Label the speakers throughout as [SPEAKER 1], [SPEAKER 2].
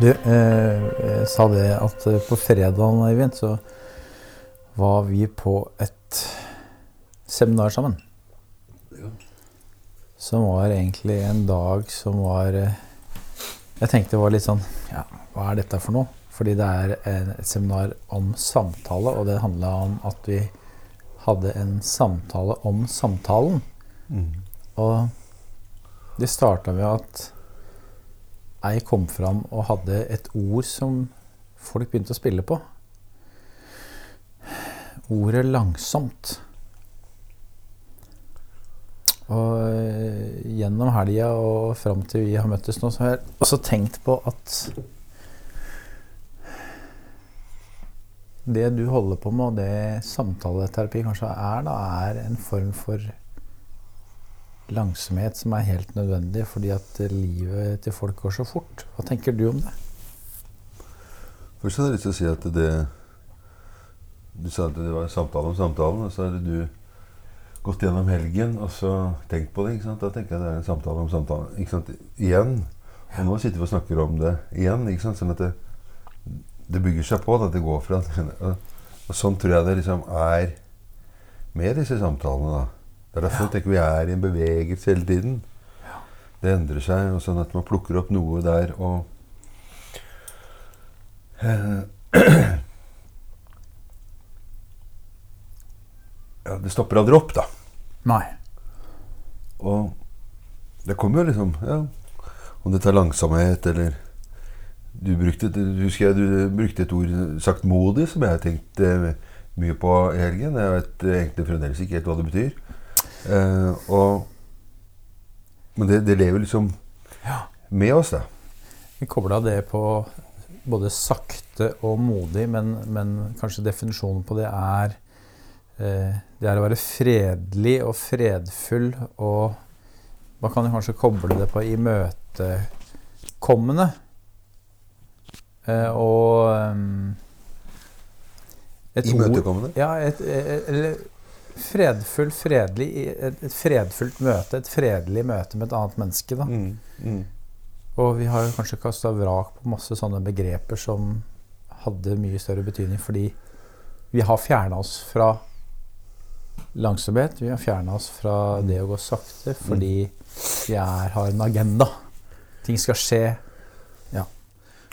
[SPEAKER 1] Du, eh, jeg sa det at eh, på fredagen, Eivind, så var vi på et seminar sammen.
[SPEAKER 2] Ja.
[SPEAKER 1] Som var egentlig en dag som var eh, Jeg tenkte det var litt sånn Ja, hva er dette for noe? Fordi det er et seminar om samtale, og det handla om at vi hadde en samtale om samtalen. Og det starta med at ei kom fram og hadde et ord som folk begynte å spille på. Ordet 'langsomt'. Og eh, gjennom helga og fram til vi har møttes nå, så har jeg også tenkt på at det du holder på med, og det samtaleterapi kanskje er, da, er en form for langsomhet som er helt nødvendig fordi at livet til folk går så fort. Hva tenker du om det?
[SPEAKER 2] Først hadde jeg lyst til å si at det Du sa at det var en samtale om samtalen, og så hadde du gått gjennom helgen og så tenkt på det. ikke sant? Da tenker jeg det er en samtale om samtalen. ikke sant? Igjen. Og nå sitter vi og snakker om det igjen. ikke sant? Sånn at det, det bygger seg på. at Det går fra og, og sånn tror jeg det liksom er med disse samtalene. da. Det er derfor jeg tenker vi er i en bevegelse hele tiden. Det endrer seg, og sånn at man plukker opp noe der og eh, Ja, det stopper aldri opp, da.
[SPEAKER 1] Nei.
[SPEAKER 2] Og det kommer jo liksom ja, Om dette er langsomhet, eller Du brukte, husker jeg du brukte et ord, saktmodig, som jeg har tenkt eh, mye på i helgen. Jeg vet egentlig fremdeles ikke helt hva det betyr. Eh, og, men det, det lever liksom med oss, da.
[SPEAKER 1] Vi kobla det på både sakte og modig, men, men kanskje definisjonen på det er eh, Det er å være fredelig og fredfull og Man kan jo kanskje koble det på imøtekommende. Eh, og et ord-
[SPEAKER 2] Imøtekommende.
[SPEAKER 1] Ja, et, et, eller fredfull, fredelig et, et fredfullt møte. Et fredelig møte med et annet menneske. da.
[SPEAKER 2] Mm, mm.
[SPEAKER 1] Og vi har kanskje kasta vrak på masse sånne begreper som hadde mye større betydning fordi vi har fjerna oss fra langsomhet. Vi har fjerna oss fra det å gå sakte fordi vi er, har en agenda. Ting skal skje.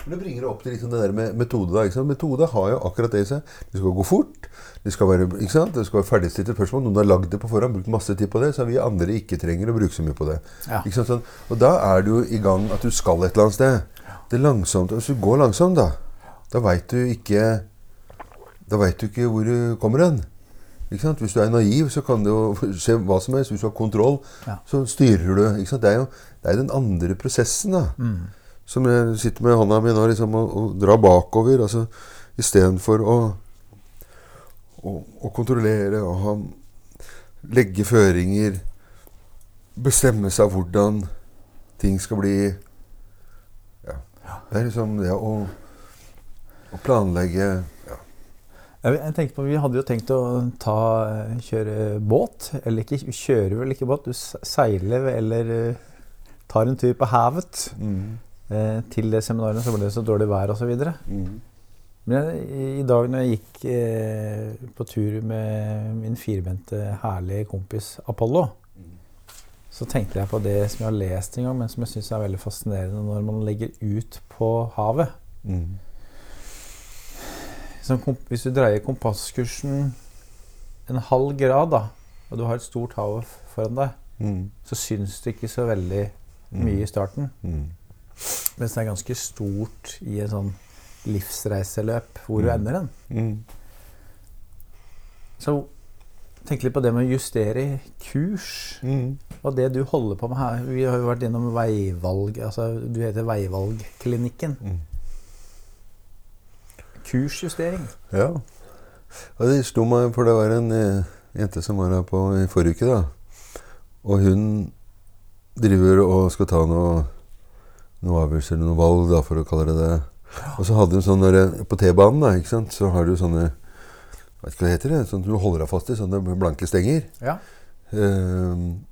[SPEAKER 2] Men det bringer opp til liksom det der med metode. da, ikke sant? Metode har jo akkurat det i seg. Det skal gå fort. Det skal være, ikke sant? Det skal være ferdigstilte spørsmål. Noen har lagd det på forhånd, brukt masse tid på det, så vi andre ikke trenger å bruke så mye på det.
[SPEAKER 1] Ja.
[SPEAKER 2] Ikke sant? Sånn, og da er du i gang at du skal et eller annet sted. Det er langsomt. Hvis du går langsomt, da, da veit du ikke Da vet du ikke hvor du kommer hen. Ikke sant? Hvis du er naiv, så kan det jo skje hva som helst. Hvis du har kontroll,
[SPEAKER 1] Ja.
[SPEAKER 2] så styrer du. Ikke sant? Det er jo det er den andre prosessen, da. Som jeg sitter med hånda mi nå liksom, og, og drar bakover. Altså, Istedenfor å, å, å kontrollere og ha, legge føringer. Bestemme seg hvordan ting skal bli ja. Det er liksom det å, å planlegge ja.
[SPEAKER 1] Jeg tenkte på, Vi hadde jo tenkt å ta, kjøre båt. Eller ikke, vi kjører vel ikke båt, du seiler eller eh, tar en tur på havet. Eh, til det seminaret så ble det så dårlig vær osv.
[SPEAKER 2] Mm.
[SPEAKER 1] Men i dag når jeg gikk eh, på tur med min firbente, herlige kompis Apollo, så tenkte jeg på det som jeg har lest en gang, men som jeg syns er veldig fascinerende når man legger ut på havet.
[SPEAKER 2] Mm.
[SPEAKER 1] Hvis du dreier kompasskursen en halv grad, da, og du har et stort hav foran deg,
[SPEAKER 2] Mm.
[SPEAKER 1] så syns det ikke så veldig mye i starten.
[SPEAKER 2] Mm.
[SPEAKER 1] Mens det er ganske stort i en sånn livsreiseløp hvor du
[SPEAKER 2] Mm.
[SPEAKER 1] ender den.
[SPEAKER 2] Mm.
[SPEAKER 1] Så tenk litt på det med å justere kurs.
[SPEAKER 2] Mm.
[SPEAKER 1] Og det du holder på med her Vi har jo vært gjennom veivalg altså Du heter Veivalgklinikken.
[SPEAKER 2] Mm.
[SPEAKER 1] Kursjustering.
[SPEAKER 2] Ja. Og det slo meg, for det var en eh, jente som var her på i forrige uke, da. Og hun driver og skal ta noe, noe avgjørelser, noe valg, da, for å kalle det det. Og så hadde hun sånn når, På T-banen da, ikke sant, så har du sånne Vet ikke hva det heter, det, sånn du holder deg fast i, sånne blanke stenger.
[SPEAKER 1] Ja.
[SPEAKER 2] Um,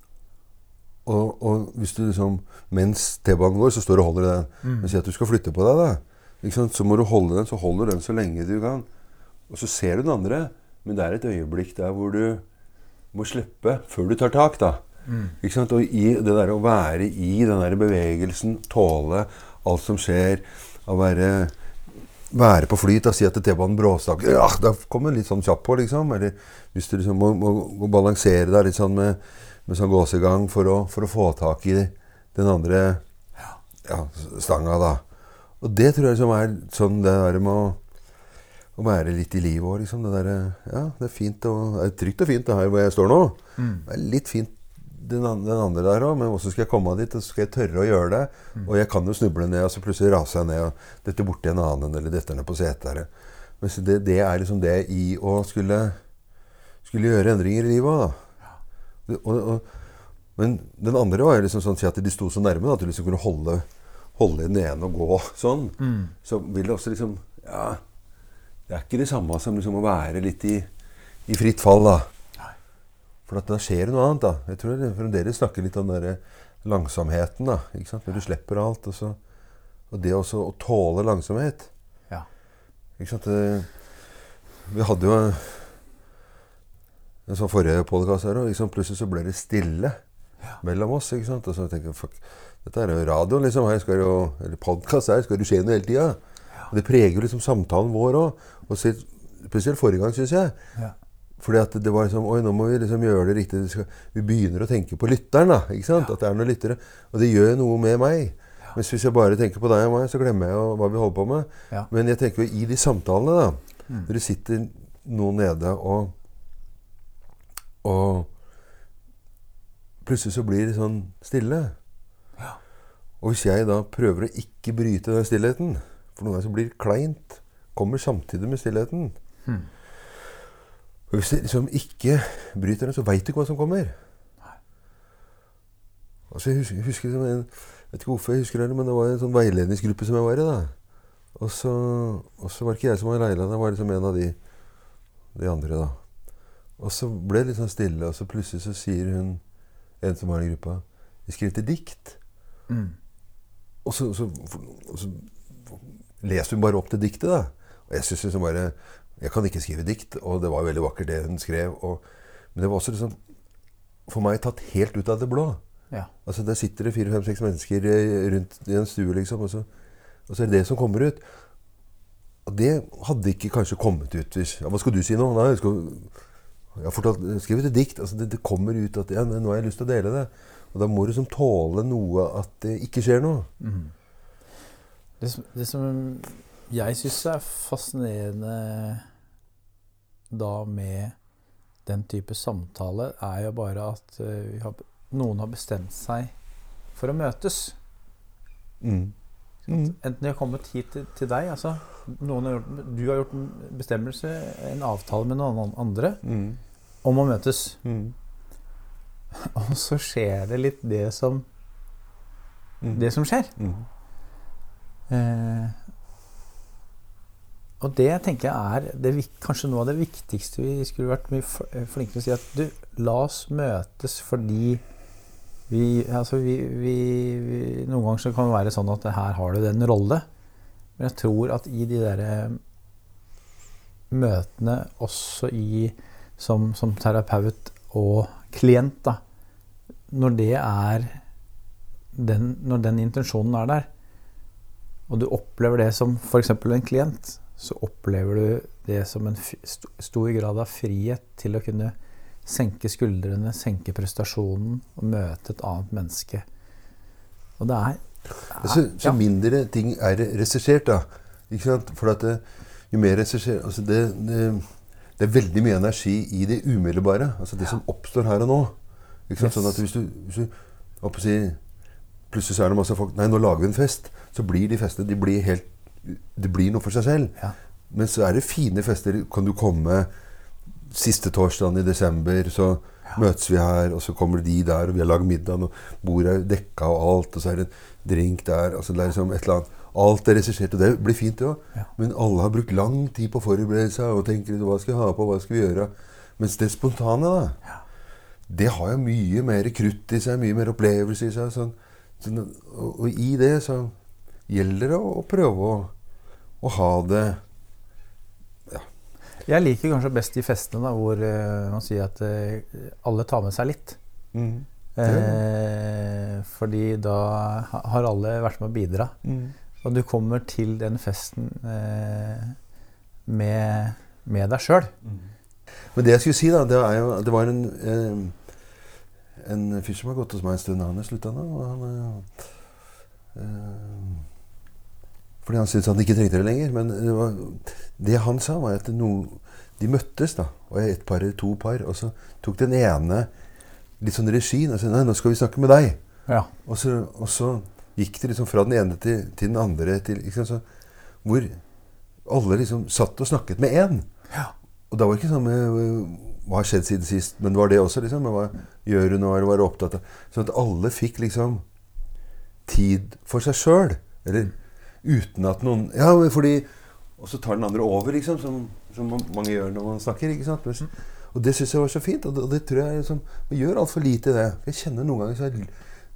[SPEAKER 2] Og, og hvis du liksom Mens T-banen går, så står du og holder den.
[SPEAKER 1] Mm.
[SPEAKER 2] Men si at du skal flytte på deg, da. Ikke sant? Så må du holde den, så holder du den så lenge du kan. Og så ser du den andre, men det er et øyeblikk der hvor du må slippe før du tar tak, da.
[SPEAKER 1] Mm.
[SPEAKER 2] Ikke sant? Og i det der å være i den der bevegelsen, tåle alt som skjer, å være, være på flyt og si at T-banen bråstakker ja, Da kommer den litt sånn kjapp på, liksom. Eller hvis du liksom må, må, må balansere deg litt sånn med, med sånn gåsegang for å, for å få tak i den andre ja, stanga, da. Og det tror jeg liksom er sånn det der med å, å være litt i livet òg, liksom. Det der, Ja, det er fint og Det er trygt og fint det her hvor jeg står nå.
[SPEAKER 1] Mm.
[SPEAKER 2] Det er litt fint den, den andre der òg, men også skal jeg komme dit? Og så skal jeg tørre å gjøre det? Og jeg kan jo snuble ned, og så plutselig raser jeg ned og detter borti en annen, eller detter ned på setet. Men så det, det er liksom det i å skulle, skulle gjøre endringer i livet òg, da. Og, og, men den andre var jo liksom sånn at de sto så nærme da, at du liksom kunne holde, holde den ene og gå sånn.
[SPEAKER 1] Mm.
[SPEAKER 2] Så vil det også liksom Ja, det er ikke det samme som liksom å være litt i, i fritt fall, da. For da skjer det noe annet. da. Jeg tror jeg fremdeles snakker litt om den langsomheten. da, ikke sant? Når du slipper alt. Og, så, og det også å tåle langsomhet.
[SPEAKER 1] Ja.
[SPEAKER 2] Ikke sant? Vi hadde jo en sånn forrige podkast her òg. Plutselig så ble det stille mellom oss. ikke sant? Og så tenker jeg fuck, dette er jo radio, liksom. Her skal jo, eller podkast her skal det skje noe hele tida. Og det preger jo liksom samtalen vår òg. Og så- spesielt forrige gang, syns jeg.
[SPEAKER 1] Ja.
[SPEAKER 2] Fordi at det var liksom Oi, nå må vi liksom gjøre det riktig. Vi, skal, vi begynner å tenke på lytteren, da. ikke sant? At det er noen lyttere. Og det gjør noe med meg. Mens hvis jeg bare tenker på deg og meg, så glemmer jeg jo hva vi holder på med.
[SPEAKER 1] Ja.
[SPEAKER 2] Men jeg tenker jo i de samtalene, da.
[SPEAKER 1] Mm.
[SPEAKER 2] Når det sitter noen nede og Og plutselig så blir det sånn stille. Ja. Og hvis jeg da prøver å ikke bryte den stillheten For noen ganger så blir det kleint. Kommer samtidig med stillheten.
[SPEAKER 1] Mm.
[SPEAKER 2] Og hvis jeg liksom ikke bryter den, så veit du ikke hva som kommer. Altså jeg husker, jeg husker en, jeg vet ikke hvorfor jeg husker det, men det var en sånn veiledningsgruppe som jeg var i. da. Og så, og så var det ikke jeg som var leder, det var liksom en av de, de andre. da. Og så ble det litt sånn stille, og så plutselig så sier hun, en som var i gruppa, vi skrev til dikt.
[SPEAKER 1] Mm.
[SPEAKER 2] Og så, så, og så leser hun bare opp det diktet, da. Og jeg syns liksom bare Jeg kan ikke skrive dikt, og det var veldig vakkert det hun skrev. Og, men det var også liksom for meg tatt helt ut av det blå.
[SPEAKER 1] Ja.
[SPEAKER 2] Altså Der sitter det fire, fem, seks mennesker eh, rundt i en stue, liksom, og så, og så er det det som kommer ut. Og det hadde ikke kanskje kommet ut hvis ja, Hva skal du si nå? Nei, jeg, skal, jeg har fortalt, skrevet et dikt. altså det, det kommer ut at ja, nå har jeg lyst til å dele det. Og da må du liksom tåle noe at det ikke skjer noe.
[SPEAKER 1] Mm. Det, som, det som jeg syns er fascinerende da med den type samtale, er jo bare at eh, vi har, noen har bestemt seg for å møtes.
[SPEAKER 2] Mm.
[SPEAKER 1] Enten de har kommet hit til, til deg altså, har gjort, Du har gjort en bestemmelse, en avtale med noen andre,
[SPEAKER 2] Mm.
[SPEAKER 1] om å møtes.
[SPEAKER 2] Mm.
[SPEAKER 1] Og så skjer det litt det som,
[SPEAKER 2] Mm.
[SPEAKER 1] det som skjer.
[SPEAKER 2] Mm.
[SPEAKER 1] Eh, og det tenker jeg er det, kanskje noe av det viktigste vi skulle vært mye eh, flinkere til å si at du, la oss møtes fordi vi, altså vi, vi, vi Noen ganger så kan det være sånn at her har du den rolle. Men jeg tror at i de der eh, møtene, også i som, som terapeut og klient, da Når det er den, Når den intensjonen er der, og du opplever det som f.eks. en klient, så opplever du det som en stor grad av frihet til å kunne senke skuldrene, senke prestasjonen og møte et annet menneske. Og det er
[SPEAKER 2] Så, så
[SPEAKER 1] ja.
[SPEAKER 2] mindre ting er regissert, da. Ikke sant? For at det, jo mer regissert altså det, det, det er veldig mye energi i det umiddelbare. Altså det som oppstår her og nå. Ikke sant?
[SPEAKER 1] Yes.
[SPEAKER 2] Sånn at hvis du, hvis du å si, Plutselig så er det masse folk Nei, nå lager vi en fest. Så blir de festene de blir helt, Det blir noe for seg selv.
[SPEAKER 1] Ja.
[SPEAKER 2] Men så er det fine fester. Kan du komme siste torsdagen i desember, så møtes vi her, og så kommer de der, og vi har lagd middag, og bordet er dekka og alt, og så er det en drink der. altså det er liksom et eller annet. Alt er regissert, og det blir fint, det òg.
[SPEAKER 1] Ja.
[SPEAKER 2] Men alle har brukt lang tid på å forberede seg og tenker hva skal jeg ha på, hva skal vi gjøre? Mens det spontane, da, det har jo mye mer krutt i seg, mye mer opplevelse i seg. Sånn. Sånn, og, og, i det så gjelder det å, å prøve å, å, ha det
[SPEAKER 1] ja. Jeg liker kanskje best de festene da, hvor uh, man sier at uh, alle tar med seg litt. Mm. Eh, fordi da har alle vært med å bidra. Mm. Og du kommer til den festen eh, med, med, deg sjøl. Mm.
[SPEAKER 2] Men det jeg skulle si, da, det, jo, det var en, eh, en fyr som har gått hos meg en stund. Han er slutta nå. Han, eh, fordi han syntes han ikke trengte det lenger. Men det, var, det han sa, var at noen, de møttes, da. Og et par eller to par. Og så tok den ene litt sånn regi. Og sa nei, nå skal vi snakke med deg. Ja. Og, så, og, så, gikk det liksom fra den ene til, til den andre til så, Hvor alle liksom satt og snakket med én. Ja. Og da var det ikke sånn med Hva har skjedd siden sist? Men var det også, liksom? Hva gjør hun nå? Eller var opptatt av Sånn at alle fikk liksom tid for seg sjøl. Eller uten at noen Ja, fordi Og så tar den andre over, liksom. Som, som mange gjør når man snakker. ikke sant? Og det syns jeg var så fint. Og det, tror jeg liksom, Vi gjør altfor lite i det. Jeg kjenner noen ganger så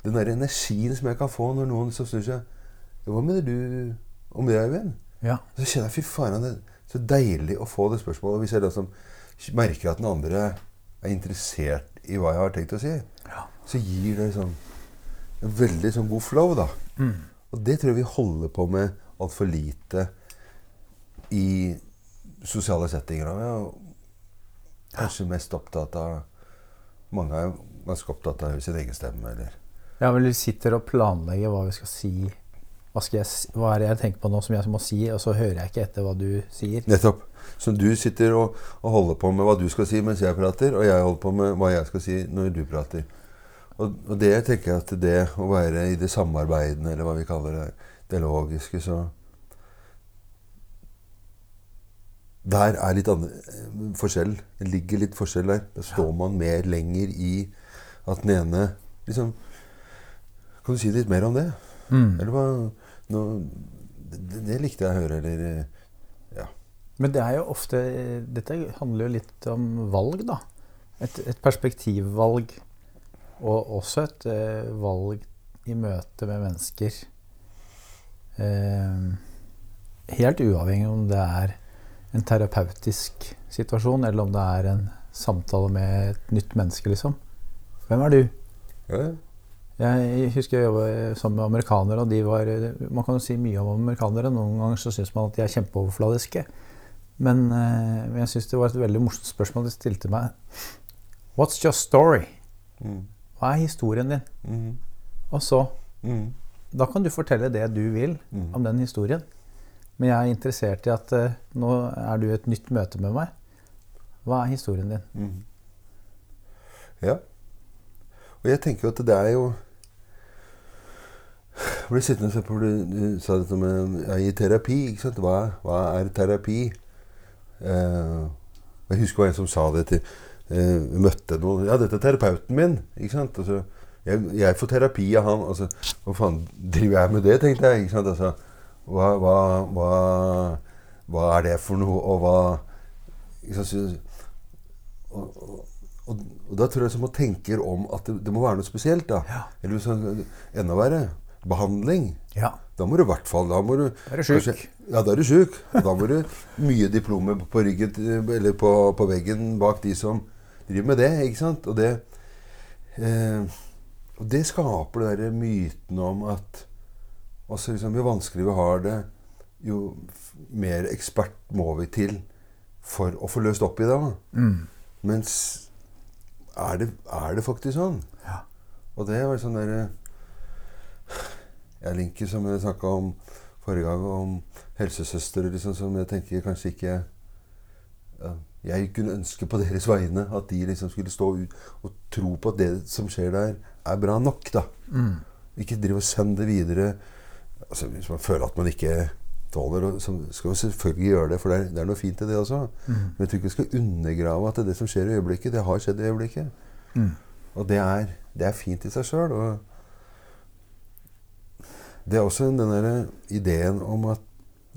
[SPEAKER 2] den der energien som jeg kan få når noen så snur seg Hva mener du om det, Øyvind? Ja. Så kjenner jeg fy faen, det er så deilig å få det spørsmålet. Hvis jeg liksom merker at den andre er interessert i hva jeg har tenkt å si, ja. så gir det sånn en veldig sånn god flow, da. Mm. Og det tror jeg vi holder på med altfor lite i sosiale settinger. Ja, kanskje mest opptatt av Mange er ganske opptatt av sin egen stemme, eller
[SPEAKER 1] Ja, men vi sitter og planlegger hva vi skal si hva, jeg, hva, er det jeg tenker på nå som jeg må si, og så hører jeg ikke etter hva du sier.
[SPEAKER 2] Nettopp. Så du sitter og, og, holder på med hva du skal si mens jeg prater, og jeg holder på med hva jeg skal si når du prater. Og, det jeg at det å være i det samarbeidende, eller hva vi kaller det, det logiske, så Der er litt andre, forskjell. Det ligger litt forskjell der. Da står man mer lenger i at den ene liksom Kan du si litt mer om det? Mm. Eller hva no, det, det, likte jeg å høre, eller eh, Ja.
[SPEAKER 1] Men det er jo ofte Dette handler jo litt om valg, da. Et, et perspektivvalg. Og også et eh, valg i møte med mennesker. Eh, helt uavhengig om det er en terapeutisk situasjon, eller om det er en samtale med et nytt menneske, liksom. Hvem er du? Ja. Jeg husker jeg jobba sammen med amerikanere, og de var Man kan jo si mye om amerikanere. Noen ganger så syns man at de er kjempeoverfladiske. Men, eh, men jeg syns det var et veldig morsomt spørsmål de stilte meg. What's your story? Mm. Hva er historien din? Mm. Og så mm. Da kan du fortelle det du vil mm. om den historien. Men jeg er interessert i at uh, nå er du i et nytt møte med meg. Hva er historien din? Mm.
[SPEAKER 2] Ja. Og jeg tenker jo at det er jo jeg ble sittende og se på Du, sa dette med ja, i terapi. ikke sant? Hva, hva er terapi? Eh, jeg husker hva en som sa det til eh, møtte noen Ja, dette er terapeuten min. ikke sant? Altså, jeg, jeg, får terapi av han. Altså, hva faen driver jeg med det, tenkte jeg. ikke sant? Altså, hva, hva, hva, hva er det for noe, og hva ikke sant? Og, og, og, og, da tror jeg som man tenker om at det, det må være noe spesielt. da. Ja. Eller sånn, enda verre behandling. Ja. Da må du i hvert fall Da må du,
[SPEAKER 1] er du sjuk.
[SPEAKER 2] Ja, da er du sjuk. Da må du mye diplomer på ryggen eller på, på, veggen bak de som driver med det. ikke sant? Og det, eh, og det skaper den myten om at også liksom, Jo vanskeligere vi har det, jo mer ekspert må vi til for å få løst opp i det. Mm. Mens er det, er det, faktisk sånn? Ja. Og det var sånn derre jeg linker, som jeg snakka om forrige gang, om helsesøstre, liksom, som jeg tenker kanskje ikke ja, Jeg kunne ønske på deres vegne at de liksom skulle stå ut og tro på at det som skjer der, er bra nok. da. Mm. Ikke drive og sende det videre. Altså, hvis man føler at man ikke tåler så skal man selvfølgelig gjøre det, for det er, det er noe fint i det også. Mm. Men jeg tror ikke vi skal undergrave at det som skjer i øyeblikket, det har skjedd i øyeblikket. Mm. Og det er, det er, fint i seg sjøl. Det er også den der ideen om at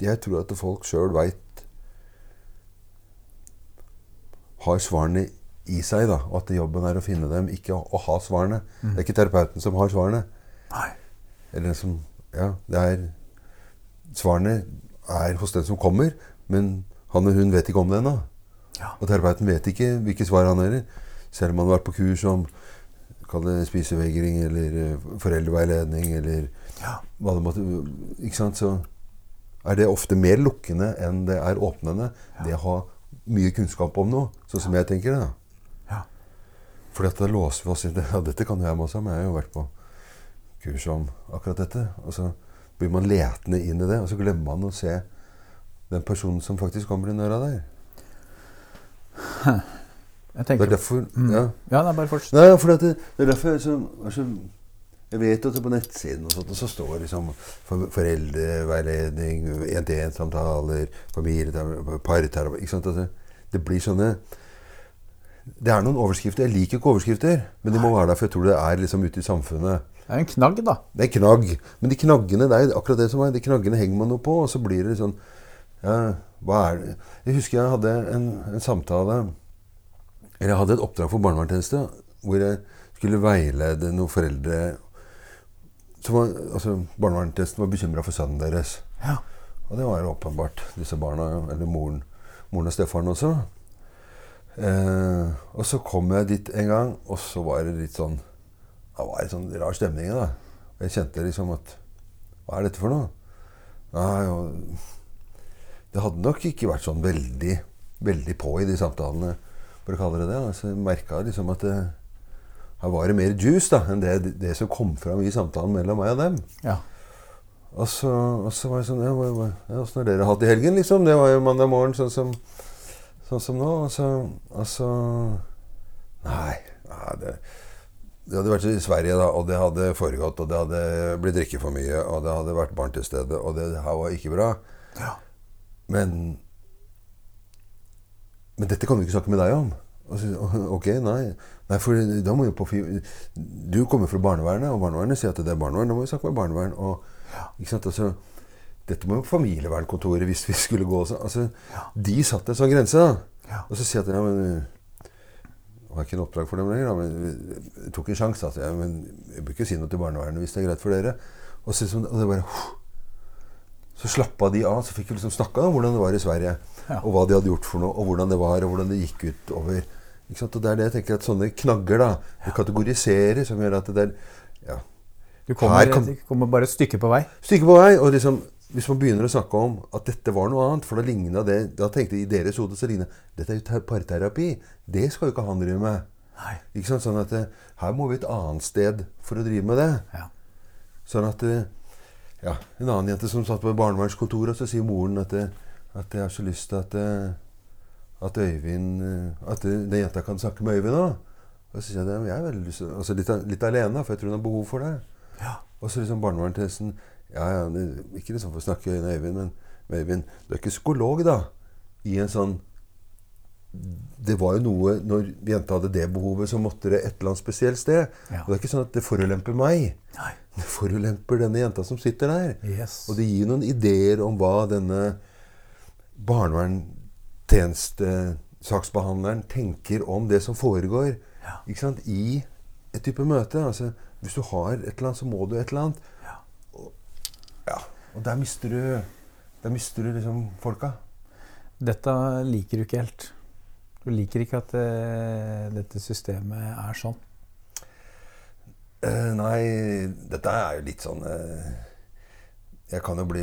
[SPEAKER 2] jeg tror at folk sjøl veit Har svarene i seg. da, Og at jobben er å finne dem, ikke å, å ha svarene. Det er ikke terapeuten som har svarene.
[SPEAKER 1] Nei.
[SPEAKER 2] Eller som Ja, det er Svarene er hos den som kommer, men han eller hun vet ikke om det ennå.
[SPEAKER 1] Ja.
[SPEAKER 2] Og terapeuten vet ikke hvilke svar han hører. Selv om han har vært på kurs om kall det spisevegring eller eh, foreldreveiledning eller
[SPEAKER 1] Ja.
[SPEAKER 2] hva det måtte Ikke sant? Så er det ofte mer lukkende enn det er åpnende. Det å ha mye kunnskap om noe, sånn som jeg tenker det. da.
[SPEAKER 1] Ja.
[SPEAKER 2] For da låser vi oss i det. Ja, dette kan jo jeg masse men jeg har jo vært på kurs om akkurat dette. Og så blir man letende inn i det, og så glemmer man å se den personen som faktisk kommer inn døra der.
[SPEAKER 1] Jeg tenker, Det
[SPEAKER 2] er derfor Ja,
[SPEAKER 1] Ja, nei, bare fortsatt.
[SPEAKER 2] Nei, for det, det er derfor jeg, så, altså, jeg vet at på nettsiden og sånt, så står liksom for, foreldreveiledning, én-til-én-samtaler, familieterapi, parterapi ikke sant? Altså, det blir sånne Det er noen overskrifter. Jeg liker ikke overskrifter, men de må være der, for jeg tror det er liksom ute i samfunnet.
[SPEAKER 1] Det er en knagg, da.
[SPEAKER 2] Det er knagg. Men de knaggene det er akkurat det som er. De knaggene henger man noe på, og så blir det sånn ja, Hva er det Jeg husker jeg hadde en, en samtale Eller jeg hadde et oppdrag for barnevernstjeneste hvor jeg skulle veilede noen foreldre var, altså Barnevernstjenesten var bekymra for sønnen deres.
[SPEAKER 1] Ja.
[SPEAKER 2] Og det var jo åpenbart disse barna, eller moren, moren og stefaren også. Eh, og så kom jeg dit en gang, og så var det litt sånn Det var en sånn rar stemning. da. Og jeg kjente liksom at Hva er dette for noe? Nei, og Det hadde nok ikke vært sånn veldig, veldig på i de samtalene, for å kalle det det. Så jeg merka liksom at det, her var det mer juice da, enn det, det som kom fram i samtalen mellom meg og dem.
[SPEAKER 1] Ja.
[SPEAKER 2] Og så, og så var jeg sånn ja, Åssen har dere hatt det i helgen, liksom? Det var jo mandag morgen, sånn som, sånn som nå. Og så, og så Nei. nei det, det hadde vært i Sverige, da, og det hadde foregått, og det hadde blitt drikket for mye, og det hadde vært barn til stede, og det her var ikke bra.
[SPEAKER 1] Ja.
[SPEAKER 2] Men Men dette kan vi ikke snakke med deg om. Så, ok, nei. nei for da må jo på Du kommer fra barnevernet, og barnevernet sier at det er barnevern. Da må vi snakke med barnevern. Og? Altså, dette må jo familievernkontoret hvis vi skulle gå også. Altså, De satte en sånn grense.
[SPEAKER 1] Ja.
[SPEAKER 2] Og så sier jeg ja, men det var ikke en oppdrag for dem lenger, men jeg tok en sjanse. Altså, ja, men jeg bør ikke si noe til barnevernet hvis det er greit for dere. Og, så, og det bare Så slappa de av. Så fikk vi liksom snakka om hvordan det var i Sverige.
[SPEAKER 1] Ja.
[SPEAKER 2] Og hva de hadde gjort for noe, og hvordan det var, og hvordan det gikk ut over ikke sant? Og det er det jeg tenker at sånne knagger da, ja. kategoriserer, som gjør at det er ja,
[SPEAKER 1] Du kommer,
[SPEAKER 2] kan-
[SPEAKER 1] kommer bare et stykke på vei.
[SPEAKER 2] stykke på vei. Og liksom, hvis man begynner å snakke om at dette var noe annet, for da ligna det Da tenkte jeg i deres hode så ligna Dette er jo parterapi. Det skal jo ikke han drive med.
[SPEAKER 1] Nei.
[SPEAKER 2] Ikke sant? Sånn at eh, her må vi et annet sted for å drive med det.
[SPEAKER 1] Ja.
[SPEAKER 2] Sånn at eh, ja, En annen jente som satt på barnevernskontoret, og så sier moren at, det, at jeg har så lyst til at, eh, at Øyvind eh, At eh, den jenta kan snakke med Øyvind òg. Og så sier jeg at jeg er veldig lyst altså litt, litt alene, for jeg tror hun har behov for det.
[SPEAKER 1] Ja.
[SPEAKER 2] Og så liksom barnevernstjenesten Ja, ja, ikke liksom for å snakke med Øyvind, men med Øyvind, du er ikke psykolog, da? I en sånn Det var jo noe Når jenta hadde det behovet, så måtte det et eller annet spesielt sted.
[SPEAKER 1] Ja.
[SPEAKER 2] Og det er ikke sånn at det forulemper meg.
[SPEAKER 1] Nei.
[SPEAKER 2] Det forulemper denne jenta som sitter der.
[SPEAKER 1] Yes.
[SPEAKER 2] Og det gir noen ideer om hva denne barnevernstjenestesaksbehandleren tenker om det som foregår
[SPEAKER 1] Ja.
[SPEAKER 2] i et type møte. Altså, hvis du har et eller annet, så må du et eller annet.
[SPEAKER 1] Ja.
[SPEAKER 2] Og, ja. og der mister du Der mister du liksom folka.
[SPEAKER 1] Dette liker du ikke helt. Du liker ikke at eh, dette systemet er sånn.
[SPEAKER 2] Eh, nei, dette er jo litt sånn uh, Jeg kan jo bli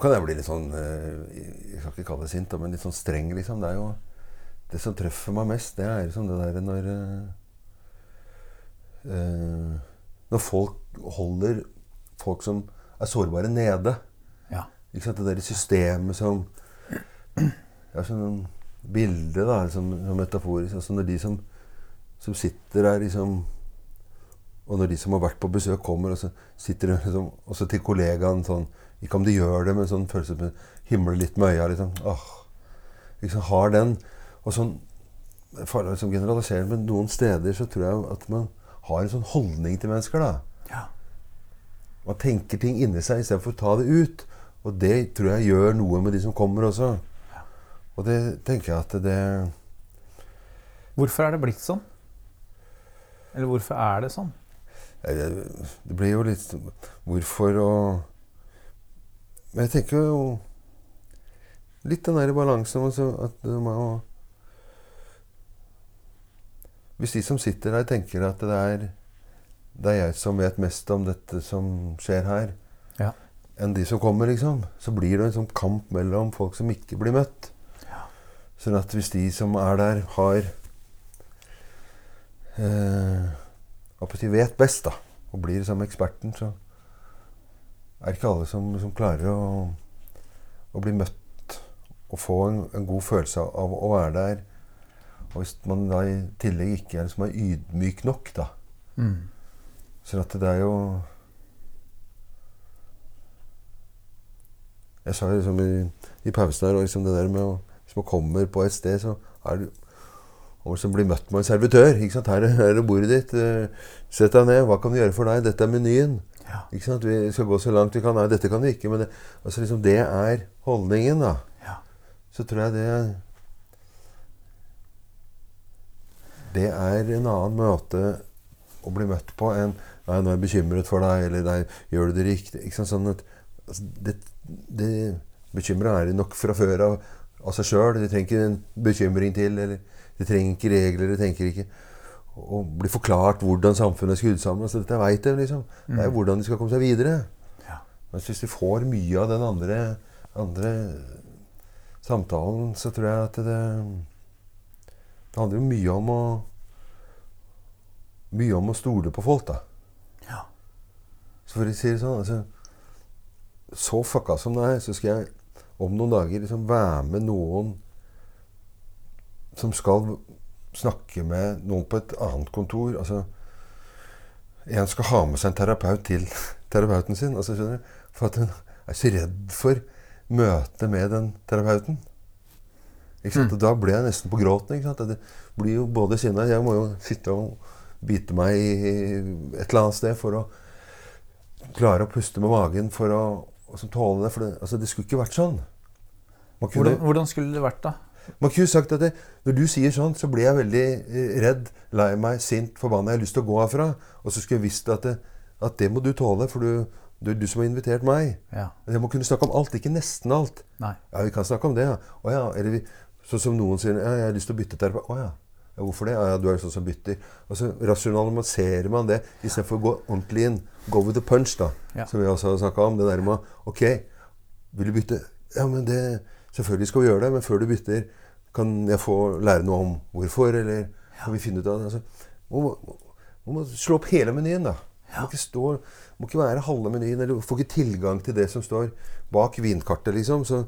[SPEAKER 2] kan jeg bli litt sånn uh, Jeg skal ikke kalle det sint, men litt sånn streng, liksom. Det er jo Det som treffer meg mest, det er liksom det derre når Når folk holder folk som er sårbare, nede.
[SPEAKER 1] Ja.
[SPEAKER 2] Ikke sant? Det derre systemet som Det er sånn bilde, da, som, som metaforisk. Altså når de som, som sitter der liksom og når de som har vært på besøk, kommer, og så sitter de liksom, også til kollegaen sånn Ikke om de gjør det, men sånn følelse med himler litt med øya. Liksom, åh, liksom har den. Og sånn Farlig å liksom generalisere, men noen steder så tror jeg at man har en sånn holdning til mennesker. da.
[SPEAKER 1] Ja.
[SPEAKER 2] Man tenker ting inni seg istedenfor å ta det ut. Og det tror jeg gjør noe med de som kommer også. Og det tenker jeg at det
[SPEAKER 1] Hvorfor er det blitt sånn? Eller hvorfor er det sånn?
[SPEAKER 2] Det blir jo litt Hvorfor å Men jeg tenker jo litt den der balansen også, at du må Hvis de som sitter der, tenker at det er, det er jeg som vet mest om dette som skjer her,
[SPEAKER 1] Ja.
[SPEAKER 2] enn de som kommer, liksom, så blir det en sånn kamp mellom folk som ikke blir møtt.
[SPEAKER 1] Ja.
[SPEAKER 2] Sånn at hvis de som er der, har eh, si, vet best, da, og blir liksom eksperten, så er det ikke alle som, som klarer å, å bli møtt og få en, en god følelse av å være der. Og hvis man da i tillegg ikke er, liksom er ydmyk nok, da
[SPEAKER 1] Mm.
[SPEAKER 2] Sånn at det er jo Jeg sa liksom i, i pausen her og liksom det der med å Hvis man kommer på et sted, så er det om som blir møtt med en servitør. ikke sant? Her, er- er bordet ditt. eh, Sett deg ned. Hva kan vi gjøre for deg? Dette er menyen.
[SPEAKER 1] Ja.
[SPEAKER 2] Ikke sant? Vi skal gå så langt vi kan. Nei, dette kan vi ikke. Men det, altså liksom, det er holdningen, da.
[SPEAKER 1] Ja.
[SPEAKER 2] Så tror jeg det Det er en annen måte å bli møtt på enn Nei, nå er jeg bekymret for deg, eller nei, gjør du det riktig? Ikke sant? Sånn at, altså, det, det Bekymra er de nok fra før av av seg sjøl. De trenger ikke en bekymring til. eller De trenger ikke regler. De tenker ikke å bli forklart hvordan samfunnet er skrudd sammen. Altså, dette veit de, liksom. Det er hvordan de skal komme seg videre.
[SPEAKER 1] Ja.
[SPEAKER 2] Mens hvis de får mye av den andre, andre samtalen, så tror jeg at det Det handler jo mye om å Mye om å stole på folk, da.
[SPEAKER 1] Ja.
[SPEAKER 2] Så for å si det sånn altså, Så fucka som det er, så skal jeg om noen dager liksom være med noen som skal snakke med noen på et annet kontor. Altså, en skal ha med seg en terapeut til terapeuten sin. Altså, skjønner du? For at hun er så redd for møtet med den terapeuten. Ikke sant? Og da ble jeg nesten på gråten. Ikke sant? Det blir jo både sinna Jeg må jo sitte og bite meg i et eller annet sted for å klare å puste med magen for å som tåler det. For det, altså, det skulle ikke vært sånn. Man kunne,
[SPEAKER 1] Hvordan, hvordan skulle det vært, da?
[SPEAKER 2] man kunne sagt at det, når du sier sånn, så blir jeg veldig eh, redd, lei meg, sint, forbanna. Jeg har lyst til å gå herfra. Og så skulle jeg visst at det, at det må du tåle, for du, du, du som har invitert meg.
[SPEAKER 1] Ja.
[SPEAKER 2] Jeg må kunne snakke om alt, ikke nesten alt.
[SPEAKER 1] Nei.
[SPEAKER 2] Ja, vi kan snakke om det, ja. Å ja. Eller vi, sånn som noen sier ja, 'Jeg har lyst til å bytte terapeut'. Å ja. Ja. Hvorfor det? Ja, ja, du er jo sånn som bytter. Og så rasjonaliserer man det istedenfor å gå ordentlig inn. Go with the punch, da.
[SPEAKER 1] Ja.
[SPEAKER 2] Som vi også har snakka om. Det der med OK, vil du bytte? Ja, men det Selvfølgelig skal vi gjøre det, men før du bytter, kan jeg få lære noe om hvorfor? Eller kan vi finne ut av det? Altså, man, må, må slå opp hele menyen, da. Man må ikke, stå, må ikke være halve menyen, eller får ikke tilgang til det som står bak vinkartet, liksom. Så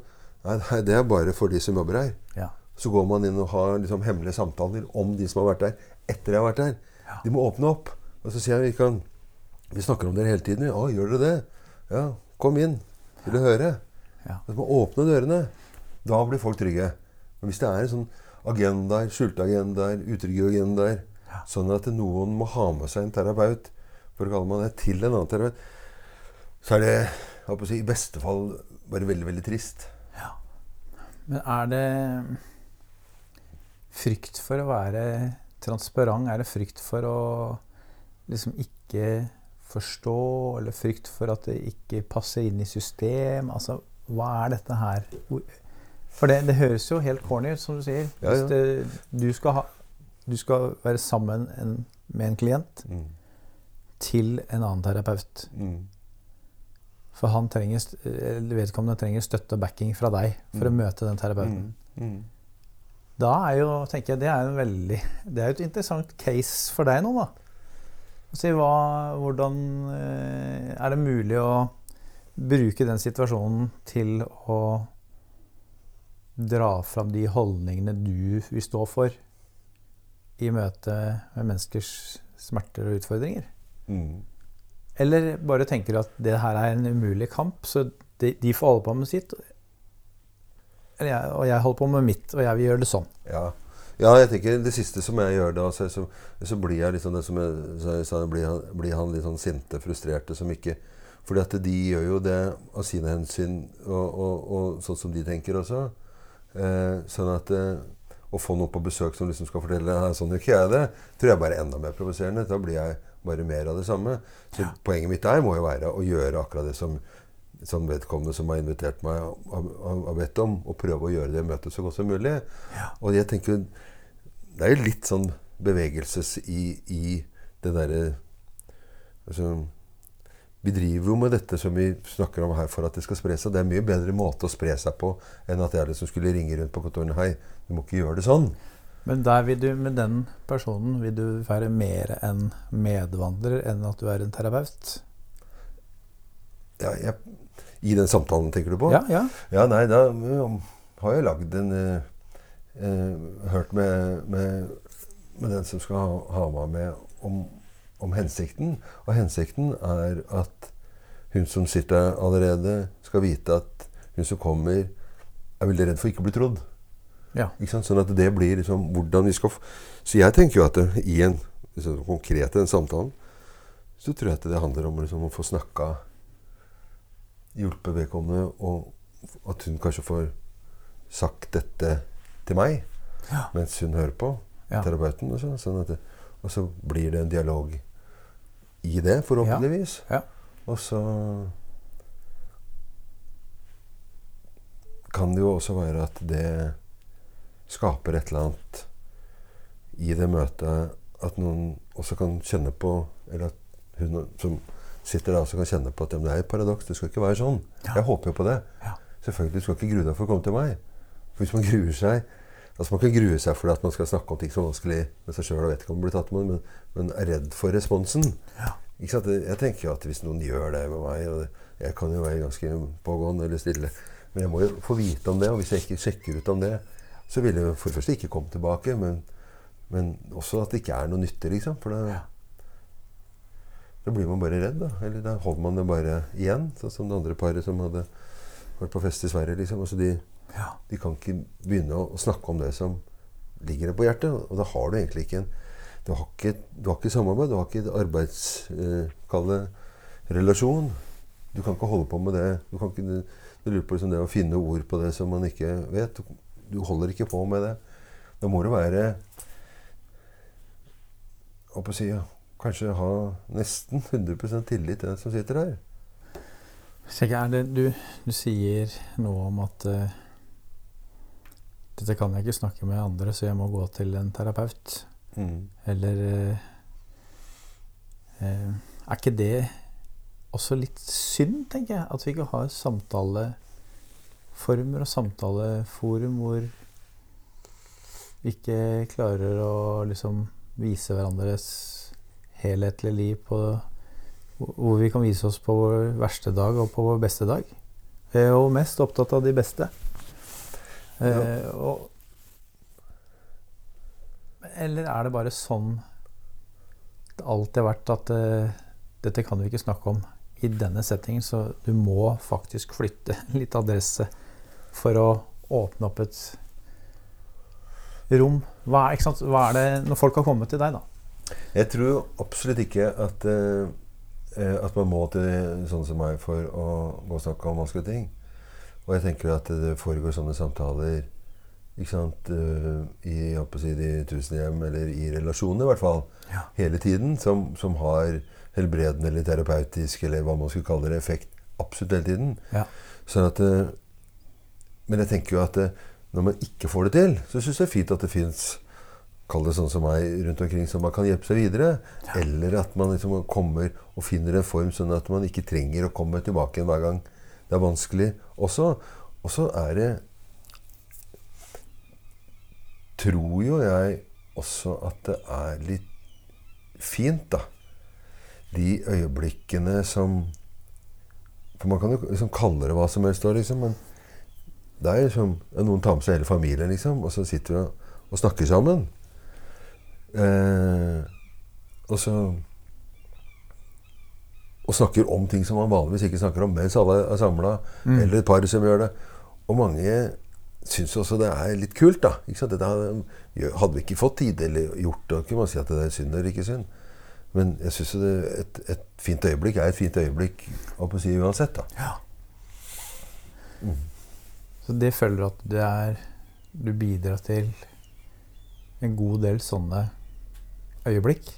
[SPEAKER 2] nei, det er bare for de som jobber her.
[SPEAKER 1] Ja.
[SPEAKER 2] Så går man inn og har liksom hemmelige samtaler om de som har vært der etter de har vært der. De må åpne opp. Og så sier jeg vi kan Vi snakker om dere hele tiden. Å, gjør dere det? Ja, kom inn. Vil du høre?
[SPEAKER 1] Ja.
[SPEAKER 2] Så må åpne dørene. Da blir folk trygge. Men hvis det er en sånn agendaer, skjulte agendaer, utrygge agendaer, sånn at noen må ha med seg en terapeut, for å kalle man det, til en annen terapeut, så er det jeg å si, i beste fall bare veldig, veldig trist.
[SPEAKER 1] Ja. Men er det frykt for å være transparent? Er det frykt for å liksom ikke forstå, eller frykt for at det ikke passer inn i system? Altså, hva er dette her? For det, det høres jo helt corny ut, som du sier.
[SPEAKER 2] Ja, ja.
[SPEAKER 1] det, du, skal ha, du skal være sammen en, med en klient
[SPEAKER 2] Mm.
[SPEAKER 1] til en annen terapeut.
[SPEAKER 2] Mm.
[SPEAKER 1] For han trenger, vedkommende trenger støtte og backing fra deg for å
[SPEAKER 2] Mm.
[SPEAKER 1] møte den terapeuten. Da er jo, tenker jeg, det er en veldig Det er jo et interessant case for deg nå, da. Si hva, hvordan eh, er det mulig å bruke den situasjonen til å dra fram de holdningene du vil stå for i møte med menneskers smerter og utfordringer?
[SPEAKER 2] Mm.
[SPEAKER 1] Eller bare tenker du at det her er en umulig kamp, så de, de får holde på med sitt, jeg, og jeg holder på med mitt, og jeg vil gjøre det sånn.
[SPEAKER 2] Ja. ja, jeg tenker det siste som jeg gjør da, så, så, så blir jeg litt sånn det som jeg jeg blir, han, blir han litt sånn sinte, frustrerte som ikke Fordi at de gjør jo det av sine hensyn og, og, og sånn som de tenker også. Eh, sånn at eh, å få noen på besøk som liksom skal fortelle «Nei, sånn gjør ikke jeg det, tror jeg bare er enda mer provoserende. Da blir jeg bare mer av det samme. Så
[SPEAKER 1] Ja.
[SPEAKER 2] poenget mitt der må jo være å gjøre akkurat det som, som vedkommende som har invitert meg, har, bedt om. Og prøve å gjøre det møtet så godt som mulig.
[SPEAKER 1] Ja.
[SPEAKER 2] Og jeg tenker Det er jo litt sånn bevegelses i, i det derre altså, vi driver jo med dette som vi snakker om her for at det skal spre seg. Det er en mye bedre måte å spre seg på enn at jeg er det som skulle ringe rundt på kontorene. Hei, du må ikke gjøre det sånn.
[SPEAKER 1] Men der vil du, med den personen vil du være mer en medvandrer enn at du er en terapeut?
[SPEAKER 2] Ja, jeg, I den samtalen, tenker du på?
[SPEAKER 1] Ja, ja.
[SPEAKER 2] Ja, nei, da um, har jeg lagd en eh, eh, Hørt med, med, med den som skal ha, ha meg med om, om hensikten. Og hensikten er at hun som sitter der allerede, skal vite at hun som kommer, er veldig redd for ikke å bli trodd.
[SPEAKER 1] ja.
[SPEAKER 2] Ikke sant? Sånn at det blir liksom hvordan vi skal Så jeg tenker jo at det, i en liksom, konkret den samtalen, så tror jeg at det handler om liksom, å få snakka Hjulpet vedkommende, og at hun kanskje får sagt dette til meg
[SPEAKER 1] Ja.
[SPEAKER 2] mens hun hører på,
[SPEAKER 1] Ja.
[SPEAKER 2] terapeuten. Og, så, sånn at det, og så blir det en dialog i det, forhåpentligvis.
[SPEAKER 1] Ja.
[SPEAKER 2] Og så kan det jo også være at det skaper et eller annet i det møtet at noen også kan kjenne på Eller at hun som sitter der og kan kjenne på at det er et paradoks. Det skal ikke være sånn.
[SPEAKER 1] Ja.
[SPEAKER 2] Jeg håper jo på det.
[SPEAKER 1] Ja.
[SPEAKER 2] Selvfølgelig du skal ikke grue deg for å komme til meg. For hvis man gruer seg Altså Man kan grue seg for at man skal snakke om ting som er vanskelig med seg sjøl og vet ikke om det blir tatt med, men, men er redd for responsen.
[SPEAKER 1] Ja.
[SPEAKER 2] Jeg tenker jo at hvis noen gjør det med meg og Jeg kan jo være ganske pågående eller stille, men jeg må jo få vite om det. Og hvis jeg ikke sjekker ut om det, så vil jeg for det første ikke komme tilbake, men, men også at det ikke er noe nytte, liksom. For det,
[SPEAKER 1] Ja.
[SPEAKER 2] Da blir man bare redd, da. Eller da holder man det bare igjen. Sånn som det andre paret som hadde vært på fest i Sverige. liksom. Altså de,
[SPEAKER 1] Ja.
[SPEAKER 2] de kan ikke begynne å, snakke om det som ligger deg på hjertet. Og da har du egentlig ikke en Du har ikke, du har ikke samarbeid, du har ikke en arbeidskalle eh, relasjon. Du kan ikke holde på med det. Du kan ikke du, du lurer på liksom det å finne ord på det som man ikke vet. Du, du holder ikke på med det. Da må det være hva på jeg si, ja, Kanskje ha nesten 100 tillit til den som sitter der.
[SPEAKER 1] Er det, du, du sier noe om at uh, dette kan jeg ikke snakke med andre, så jeg må gå til en terapeut.
[SPEAKER 2] Mm.
[SPEAKER 1] Eller uh, uh, Er ikke det også litt synd, tenker jeg? At vi ikke har samtaleformer og samtaleforum hvor vi ikke klarer å liksom vise hverandres helhetlige liv på Hvor vi kan vise oss på vår verste dag og på vår beste dag. Vi er jo mest opptatt av de beste. Eh, og eller er det bare sånn det alltid har vært at eh, dette kan vi ikke snakke om i denne settingen, så du må faktisk flytte litt adresse for å åpne opp et rom. Hva er? Hva er det når folk har kommet til deg, da?
[SPEAKER 2] Jeg tror absolutt ikke at, eh, eh, at man må til sånne som meg for å gå og snakke om vanskelige ting. Og jeg tenker at det foregår sånne samtaler ikke sant, eh, i si, de tusenhjem, eller i relasjoner i hvert fall,
[SPEAKER 1] Ja.
[SPEAKER 2] hele tiden, som, som har helbredende eller terapeutisk, eller hva man skulle kalle det, effekt absolutt hele tiden.
[SPEAKER 1] Ja.
[SPEAKER 2] Sånn at, men jeg tenker jo at når man ikke får det til, så syns jeg det er fint at det fins Kall det sånn som meg rundt omkring, så man kan hjelpe seg videre. Eller at man liksom kommer og finner en form sånn at man ikke trenger å komme tilbake hver gang det er vanskelig også. Og så er det Tror jo jeg også at det er litt fint, da. De øyeblikkene som For man kan jo liksom kalle det hva som helst, da, liksom, men det er liksom Noen tar med seg hele familien, liksom, og så sitter vi og, og snakker sammen. Eh, og så Og snakker om ting som man vanligvis ikke snakker om mens alle er samla,
[SPEAKER 1] Mm.
[SPEAKER 2] eller et par som gjør det. Og mange syns også det er litt kult, da. Dette hadde, vi ikke fått tid eller gjort det, kan man si at det er synd eller ikke synd. Men jeg syns et, et fint øyeblikk er et fint øyeblikk å si uansett, da.
[SPEAKER 1] Ja. Så det føler du at det er Du bidrar til en god del sånne øyeblikk.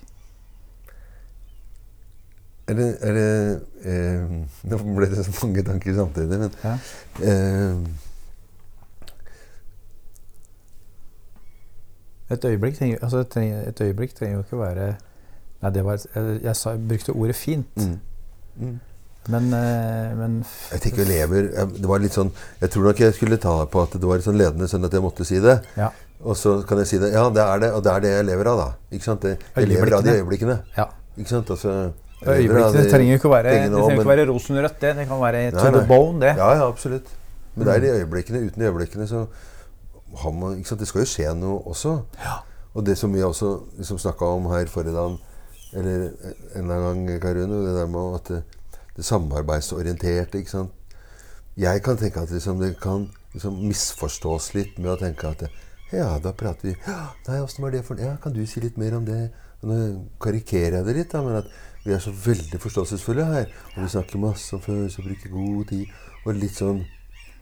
[SPEAKER 2] Er det, er det eh, Nå ble det så mange tanker samtidig, men
[SPEAKER 1] Ja.
[SPEAKER 2] eh,
[SPEAKER 1] Et øyeblikk trenger, altså et, øyeblikk trenger jo ikke være Nei, det var Jeg, jeg, jeg brukte ordet fint,
[SPEAKER 2] mm, mm.
[SPEAKER 1] Men, eh, men
[SPEAKER 2] Jeg tenker elever Det var litt sånn Jeg tror nok jeg skulle ta på at det var litt sånn ledende sånn at jeg måtte si det.
[SPEAKER 1] Ja.
[SPEAKER 2] Og så kan jeg si det. Ja, det er det, og det er det jeg lever av, da. Ikke sant? Jeg lever av de øyeblikkene.
[SPEAKER 1] ja.
[SPEAKER 2] Ikke sant? Altså,
[SPEAKER 1] Øyeblikkene
[SPEAKER 2] de
[SPEAKER 1] trenger ikke å være, det trenger ikke
[SPEAKER 2] men-
[SPEAKER 1] være rosenrødt, det. Det kan være to the bone, det.
[SPEAKER 2] Ja, ja, absolutt. Men det er de øyeblikkene. Uten de øyeblikkene så har man ikke sant? Det skal jo skje noe også. Og det som vi også liksom snakka om her forrige dag, eller en eller annen gang, Karune, det der med at det samarbeidsorienterte ikke sant? Jeg kan tenke at liksom, det kan liksom misforstås litt med å tenke at ja, da prater vi ja, Nei, åssen var det for Ja, kan du si litt mer om det? Nå karikerer jeg det litt, da, men at vi er så veldig forståelsesfulle her. Og vi snakker masse om følelser, bruker god tid. Og litt sånn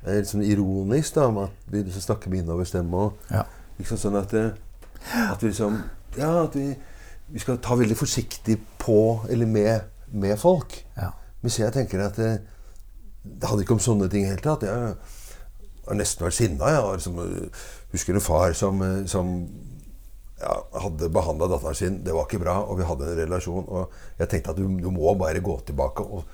[SPEAKER 2] er litt sånn ironisk da, med at vi liksom snakker med innoverstemme og
[SPEAKER 1] Ja.
[SPEAKER 2] liksom sånn at, at vi liksom Ja, at vi, vi skal ta veldig forsiktig på eller med, med folk.
[SPEAKER 1] Ja.
[SPEAKER 2] Mens jeg tenker at det, det hadde ikke om sånne ting i det hele tatt. Jeg har nesten vært sinna. Jeg var, liksom, øh, husker en far som, øh, som ja, hadde behandla datteren sin. Det var ikke bra, og vi hadde en relasjon. Og jeg tenkte at du, du må bare gå tilbake og,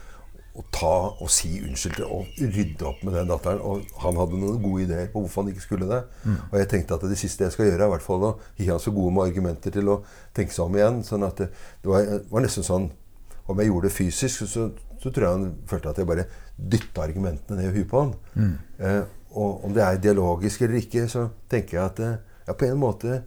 [SPEAKER 2] og ta og si unnskyld til og rydde opp med den datteren. Og han hadde noen gode ideer på hvorfor han ikke skulle det. Og jeg tenkte at det siste jeg skal gjøre, er i hvert fall å gi han så gode med argumenter til å tenke seg om igjen. Sånn at det, det var, var nesten sånn Om jeg gjorde det fysisk, så, så tror jeg han følte at jeg bare dytta argumentene ned i huet på han. Eh, og om det er dialogisk eller ikke, så tenker jeg at eh, ja, på en måte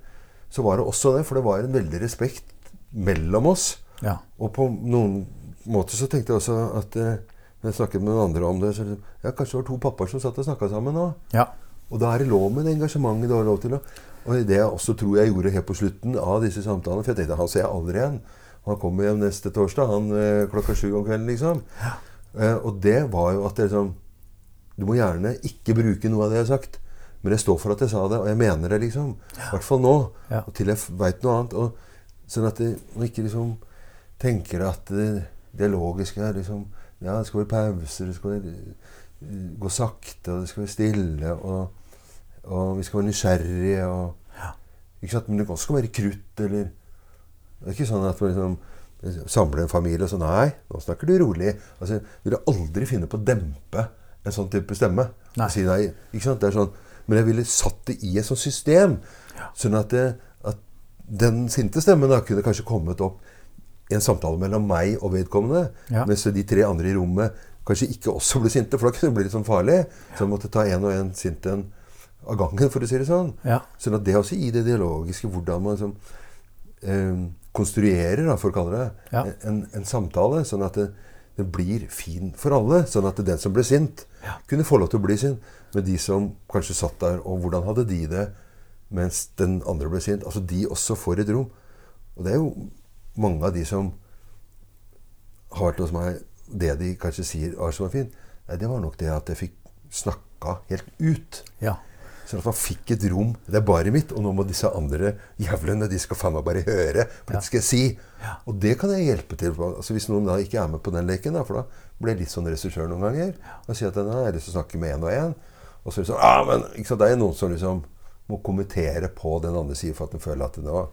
[SPEAKER 2] så var det også det. For det var en veldig respekt mellom oss.
[SPEAKER 1] Ja.
[SPEAKER 2] Og på noen måter så tenkte jeg også at eh, når jeg snakket med noen andre om det så ja, Kanskje det var to pappaer som satt og snakka sammen nå.
[SPEAKER 1] ja.
[SPEAKER 2] Og da er det lov med det engasjementet du har lov til. å Og det jeg også tror jeg gjorde helt på slutten av disse samtalene For jeg tenkte han ser jeg aldri igjen. Han kommer hjem neste torsdag han eh, klokka sju om kvelden, liksom. Eh, og det var jo at det liksom Du må gjerne ikke bruke noe av det jeg har sagt. Men jeg står for at jeg sa det, og jeg mener det, liksom. I hvert fall nå.
[SPEAKER 1] Ja.
[SPEAKER 2] Og til jeg veit noe annet. Og, sånn at man ikke liksom tenker at det dialogiske er liksom Ja, det skal være pauser, det skal være, eh, gå sakte, og det skal være stille, og, og vi skal være nysgjerrige. Og, ikke sant? Men det kan også være krutt, eller Det er ikke sånn at liksom samler en familie og sånn Nei, nå snakker du rolig. Altså, jeg ville aldri finne på å dempe en sånn type stemme. Si nei. Er sånn, men jeg ville satt det i et sånt system. Sånn at, det, at den sinte stemmen da kunne kanskje kommet opp i en samtale mellom meg og vedkommende.
[SPEAKER 1] Ja.
[SPEAKER 2] Mens de tre andre i rommet kanskje ikke også ble sinte, for da kunne det bli litt sånn farlig. Så jeg måtte ta en og en sint en av gangen, for å si det sånn.
[SPEAKER 1] Ja.
[SPEAKER 2] Sånn at det også i det dialogiske, hvordan man liksom, eh, konstruerer, da, for å kalle det,
[SPEAKER 1] Ja.
[SPEAKER 2] en, en samtale, sånn at det, det blir fin for alle. Sånn at den som ble sint, kunne få lov til å bli sint. Men de som kanskje satt der, og hvordan hadde de det mens den andre ble sint? Altså de også får et rom. Og det er jo mange av de som har vært hos meg, det de kanskje sier er som er fint, nei, det var nok det at jeg fikk snakka helt ut.
[SPEAKER 1] ja.
[SPEAKER 2] Sånn at man fikk et rom. Det er bare mitt, og nå må disse andre jævlene de skal faen meg bare høre. For det skal jeg si. Og det kan jeg hjelpe til på. Altså Hvis noen da ikke er med på den leken, da, for da blir jeg litt sånn regissør noen ganger. Og sier at nei, jeg har lyst til å snakke med én og én. Og så sånn ah, men, sant, Det er noen som liksom må kommentere på den andre siden for at den føler at det var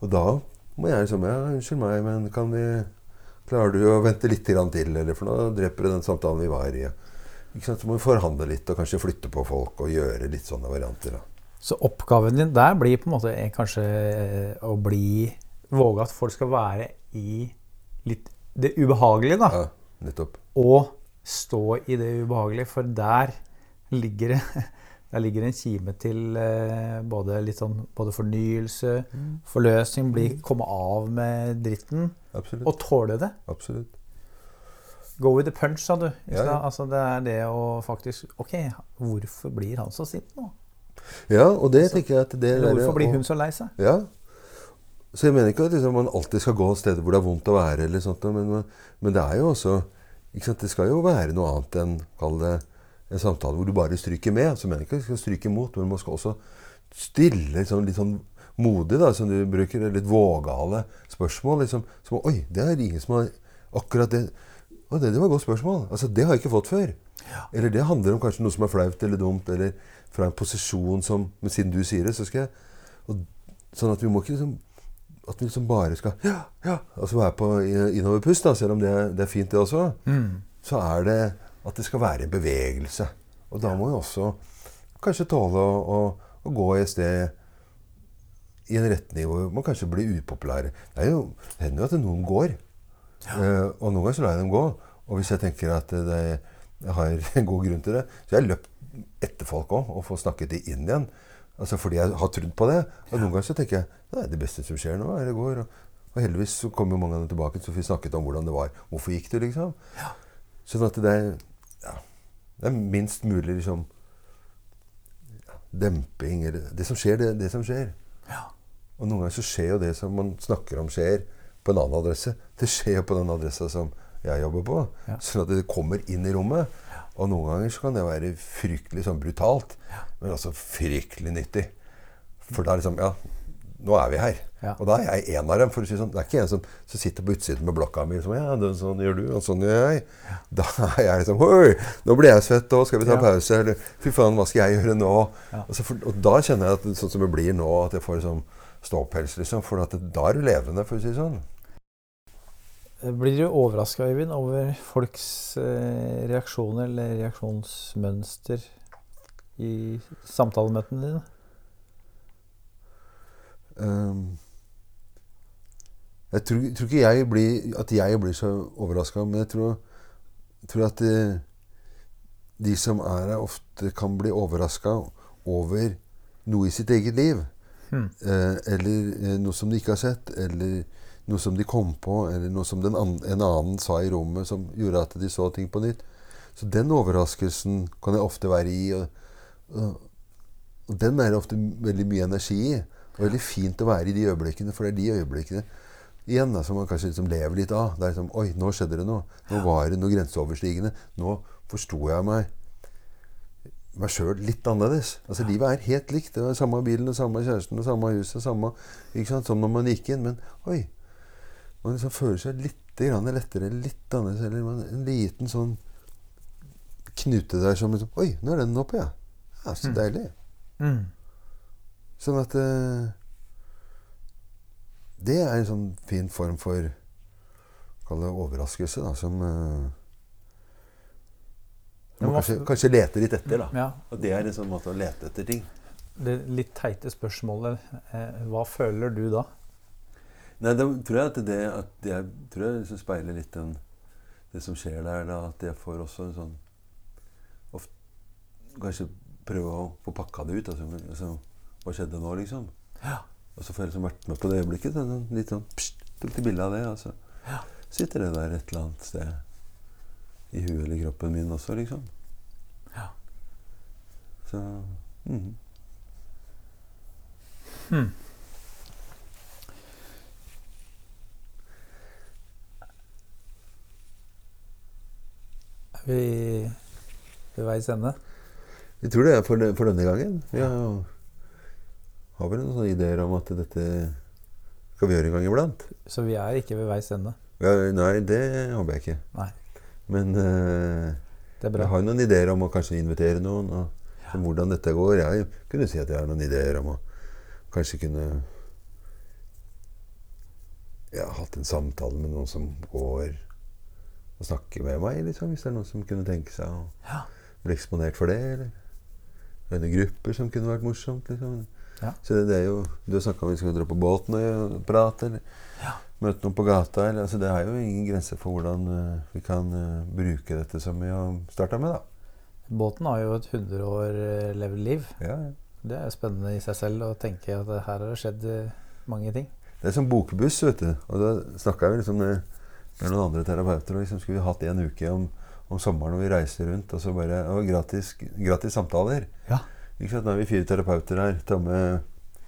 [SPEAKER 2] Og da må jeg liksom Ja, unnskyld meg, men kan vi Klarer du å vente litt til, eller for nå dreper du den samtalen vi var i. Så må vi forhandle litt og kanskje flytte på folk og gjøre litt sånne varianter. da.
[SPEAKER 1] Så oppgaven din der blir på en måte eh, kanskje eh, å bli Våge at folk skal være i litt det ubehagelige, da.
[SPEAKER 2] Ja, nettopp.
[SPEAKER 1] Og stå i det ubehagelige, for der ligger det der ligger en kime til eh, både, sånn, både fornyelse, forløsning, bli, komme av med dritten
[SPEAKER 2] Absolutt.
[SPEAKER 1] og tåle det.
[SPEAKER 2] Absolutt.
[SPEAKER 1] Go with the punch, sa du.
[SPEAKER 2] Ja, ja.
[SPEAKER 1] Altså, det er det å faktisk Ok, hvorfor blir han så sint nå?
[SPEAKER 2] Ja, og det tenker jeg at det
[SPEAKER 1] Eller
[SPEAKER 2] der-
[SPEAKER 1] hvorfor blir
[SPEAKER 2] og-
[SPEAKER 1] hun så lei seg?
[SPEAKER 2] Ja. Så jeg mener ikke at liksom, man alltid skal gå steder hvor det er vondt å være, eller sånt, men, men det er jo også ikke sant? Det skal jo være noe annet enn kall det en samtale hvor du bare stryker med. Så mener jeg ikke at du skal stryke imot, men man skal også stille liksom, litt sånn modig, da, som du bruker, litt vågale spørsmål. Liksom, som Oi, det er ingen som har akkurat det Å, det, det var et godt spørsmål. Altså, Det har jeg ikke fått før. Eller det handler om kanskje noe som er flaut eller dumt, eller fra en posisjon som Men siden du sier det, så skal jeg og, Sånn at vi må ikke liksom At vi liksom bare skal Ja, ja, altså være på innoverpust, da, selv om det, det, er fint, det også.
[SPEAKER 1] Mm.
[SPEAKER 2] Så er det at det skal være en bevegelse. Og da må vi også kanskje tåle å, å, å gå i et sted i en retning hvor man kanskje blir upopulær. Det er jo, det hender jo at noen går. Uh, og noen ganger så lar jeg dem gå. Og hvis jeg tenker at det, jeg har god grunn til det, så jeg har løpt etter folk òg og får snakket de inn igjen. Altså Fordi jeg har trodd på det. Og noen ganger så tenker jeg det er det beste som skjer nå, er det går. Og, og heldigvis så kom jo mange av dem tilbake, så vi snakket om hvordan det var. Hvorfor gikk du, liksom? Ja. Sånn at det er, ja, det er minst mulig liksom demping eller Det som skjer, det, det som skjer. Ja. Og noen ganger så skjer jo det som man snakker om, skjer på en annen adresse. Det skjer jo på den adressa som jeg jobber på. Ja. Sånn at det kommer inn i rommet. Og noen ganger så kan det være fryktelig sånn brutalt, men også fryktelig nyttig. For da er liksom Ja, nå er vi her. Ja. Og da er jeg en av dem. for å si sånn. Det er ikke en som, som sitter på utsiden med blokka mi som ja, det, sånn gjør du, og sånn gjør jeg. Ja. Da er jeg liksom Oi, nå blir jeg svett, og skal vi ta pause? Eller fy faen, hva skal jeg gjøre nå? Og, for, og, da kjenner jeg at sånn som det blir nå, at jeg får sånn ståpels, liksom. For at da er du levende, for å si det sånn.
[SPEAKER 1] Blir du overraska, Øyvind, over folks eh, reaksjoner eller reaksjonsmønster i samtalemøtene dine?
[SPEAKER 2] Um, jeg tror, tror, ikke jeg blir, at jeg blir så overraska, men jeg tror, tror at det, eh, de som er her, ofte kan bli overraska over noe i sitt eget liv. Hmm. Eh, eller eh, noe som de ikke har sett. Eller noe som de kom på, eller noe som an, en annen sa i rommet som gjorde at de så ting på nytt. Så den overraskelsen kan jeg ofte være i. Og, og, og den er det ofte veldig mye energi i. Og veldig fint å være i de øyeblikkene, for det er de øyeblikkene igjen da, som man kanskje liksom lever litt av. Det er liksom Oi, nå skjedde det noe. Nå var det noe grenseoverstigende. Nå forsto jeg meg meg sjøl litt annerledes. Altså ja. Livet er helt likt. Det var Samme bilen, og samme kjæresten, og samme huset, samme, ikke sant? som når man gikk inn. Men oi, man liksom føler seg litt lettere, litt annerledes. Eller en liten sånn knute der som liksom Oi, nå er den oppe, ja. ja så mm. deilig. Mm. Sånn at uh, Det er en sånn fin form for Kall det overraskelse, da, som uh, man kanskje, kanskje leter litt etter. da. Ja. Og det er en sånn måte å lete etter ting.
[SPEAKER 1] Det litt teite spørsmålet eh, Hva føler du da?
[SPEAKER 2] Nei, da tror jeg at det at jeg tror jeg liksom speiler litt den, det som skjer der. da, At jeg får også en sånn ofte, Kanskje prøve å få pakka det ut. Altså, altså, hva skjedde nå, liksom? Ja. Og så får jeg liksom vært med på det øyeblikket. Sånn, litt sånn, pst, tok til bilde av det. Og så ja. sitter det der et eller annet sted i huet eller kroppen min også, liksom. Ja. Så mm. Hmm.
[SPEAKER 1] Vi ved veis ende?
[SPEAKER 2] Vi tror det er for, for denne gangen. Vi har, har vel noen sånne ideer om at dette skal vi gjøre en gang iblant.
[SPEAKER 1] Så vi er ikke ved veis ende?
[SPEAKER 2] Ja, nei, det håper jeg ikke. Nei. Men uh, jeg har noen ideer om å kanskje invitere noen. Og ja. hvordan dette går. Jeg kunne si at jeg har noen ideer om å kanskje kunne Jeg har hatt en samtale med noen som går å snakke med meg, liksom, hvis det er noen som kunne tenke seg å ja. bli eksponert for det. Eller rene grupper som kunne vært morsomt. Liksom. Ja. Så det, det, er jo Du har snakka om vi skal dra på båten og prate, eller ja. møte noen på gata. Eller, altså, det er jo ingen grenser for hvordan uh, vi kan uh, bruke dette som vi har starta med. da.
[SPEAKER 1] Båten har jo et 100 år uh, levd liv. Ja, ja. Det er spennende i seg selv å tenke at her har det skjedd mange ting.
[SPEAKER 2] Det er som bokbuss, vet du. Og da snakka vi liksom med med noen andre terapeuter. Og liksom skulle vi hatt en uke om, om sommeren hvor vi reiser rundt. Og så bare, og gratis, gratis samtaler. Ja. Ikke sant? Nå er vi fire terapeuter her. Ta med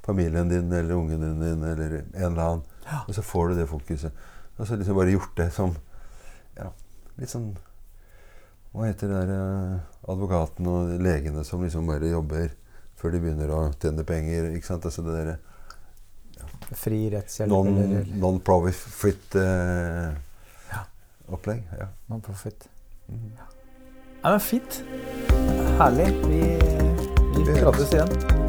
[SPEAKER 2] familien din eller ungen din eller en eller annen. Ja. Og så får du det fokuset. Og så liksom bare gjort det som ja, litt sånn Hva heter det der eh, advokaten og legene som liksom bare jobber før de begynner å tjene penger? ikke sant? Altså det der,
[SPEAKER 1] Fri rettshjelp
[SPEAKER 2] Non-profit eh,
[SPEAKER 1] Ja.
[SPEAKER 2] Opplegg. Ja.
[SPEAKER 1] non-profit.
[SPEAKER 2] Mhm.
[SPEAKER 1] Ja, men fint. Herlig. Vi, vi
[SPEAKER 2] Vi
[SPEAKER 1] prates igjen.